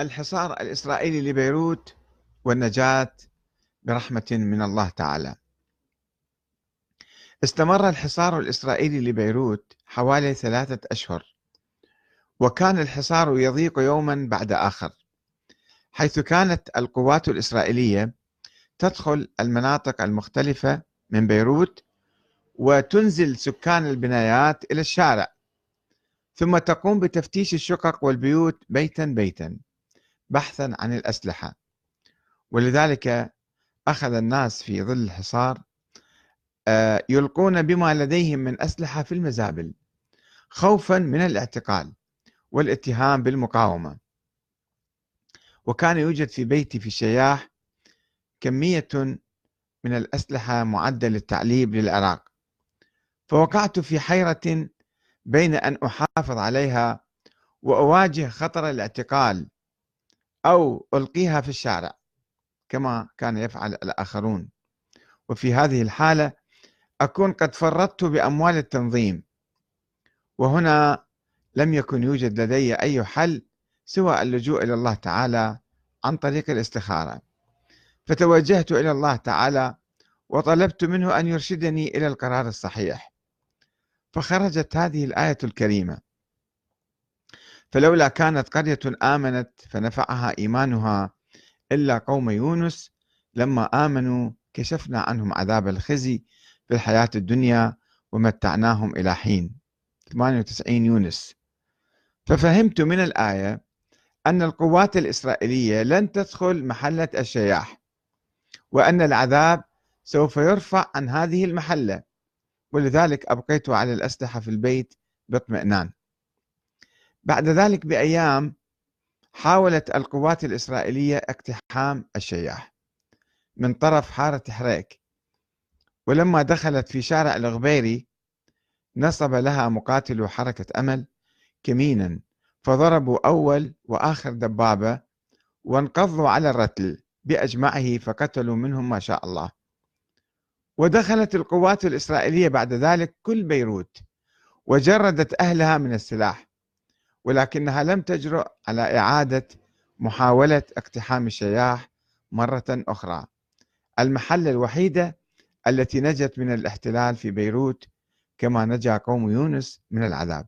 الحصار الإسرائيلي لبيروت والنجاة برحمة من الله تعالى. استمر الحصار الإسرائيلي لبيروت حوالي ثلاثة أشهر وكان الحصار يضيق يوما بعد آخر حيث كانت القوات الإسرائيلية تدخل المناطق المختلفة من بيروت وتنزل سكان البنايات إلى الشارع ثم تقوم بتفتيش الشقق والبيوت بيتا بيتا. بحثا عن الأسلحة. ولذلك أخذ الناس في ظل الحصار آه، يلقون بما لديهم من أسلحة في المزابل خوفا من الاعتقال والاتهام بالمقاومة. وكان يوجد في بيتي في الشياح كمية من الأسلحة معدة للتعليب للعراق. فوقعت في حيرة بين أن أحافظ عليها وأواجه خطر الاعتقال أو ألقيها في الشارع كما كان يفعل الآخرون. وفي هذه الحالة أكون قد فرطت بأموال التنظيم. وهنا لم يكن يوجد لدي أي حل سوى اللجوء إلى الله تعالى عن طريق الاستخارة. فتوجهت إلى الله تعالى وطلبت منه أن يرشدني إلى القرار الصحيح. فخرجت هذه الآية الكريمة. فلولا كانت قرية آمنت فنفعها إيمانها إلا قوم يونس. لما آمنوا كشفنا عنهم عذاب الخزي في الحياة الدنيا ومتعناهم إلى حين. 98 يونس. ففهمت من الآية أن القوات الإسرائيلية لن تدخل محلة الشياح وأن العذاب سوف يرفع عن هذه المحلة ولذلك أبقيت على الأسلحة في البيت باطمئنان. بعد ذلك بأيام حاولت القوات الإسرائيلية اقتحام الشياح من طرف حارة حريك ولما دخلت في شارع الغبيري نصب لها مقاتلو حركة أمل كمينا فضربوا أول وآخر دبابة وانقضوا على الرتل بأجمعه فقتلوا منهم ما شاء الله. ودخلت القوات الإسرائيلية بعد ذلك كل بيروت وجردت أهلها من السلاح. ولكنها لم تجرؤ على إعادة محاولة اقتحام الشياح مرة أخرى. المحلة الوحيدة التي نجت من الاحتلال في بيروت كما نجا قوم يونس من العذاب.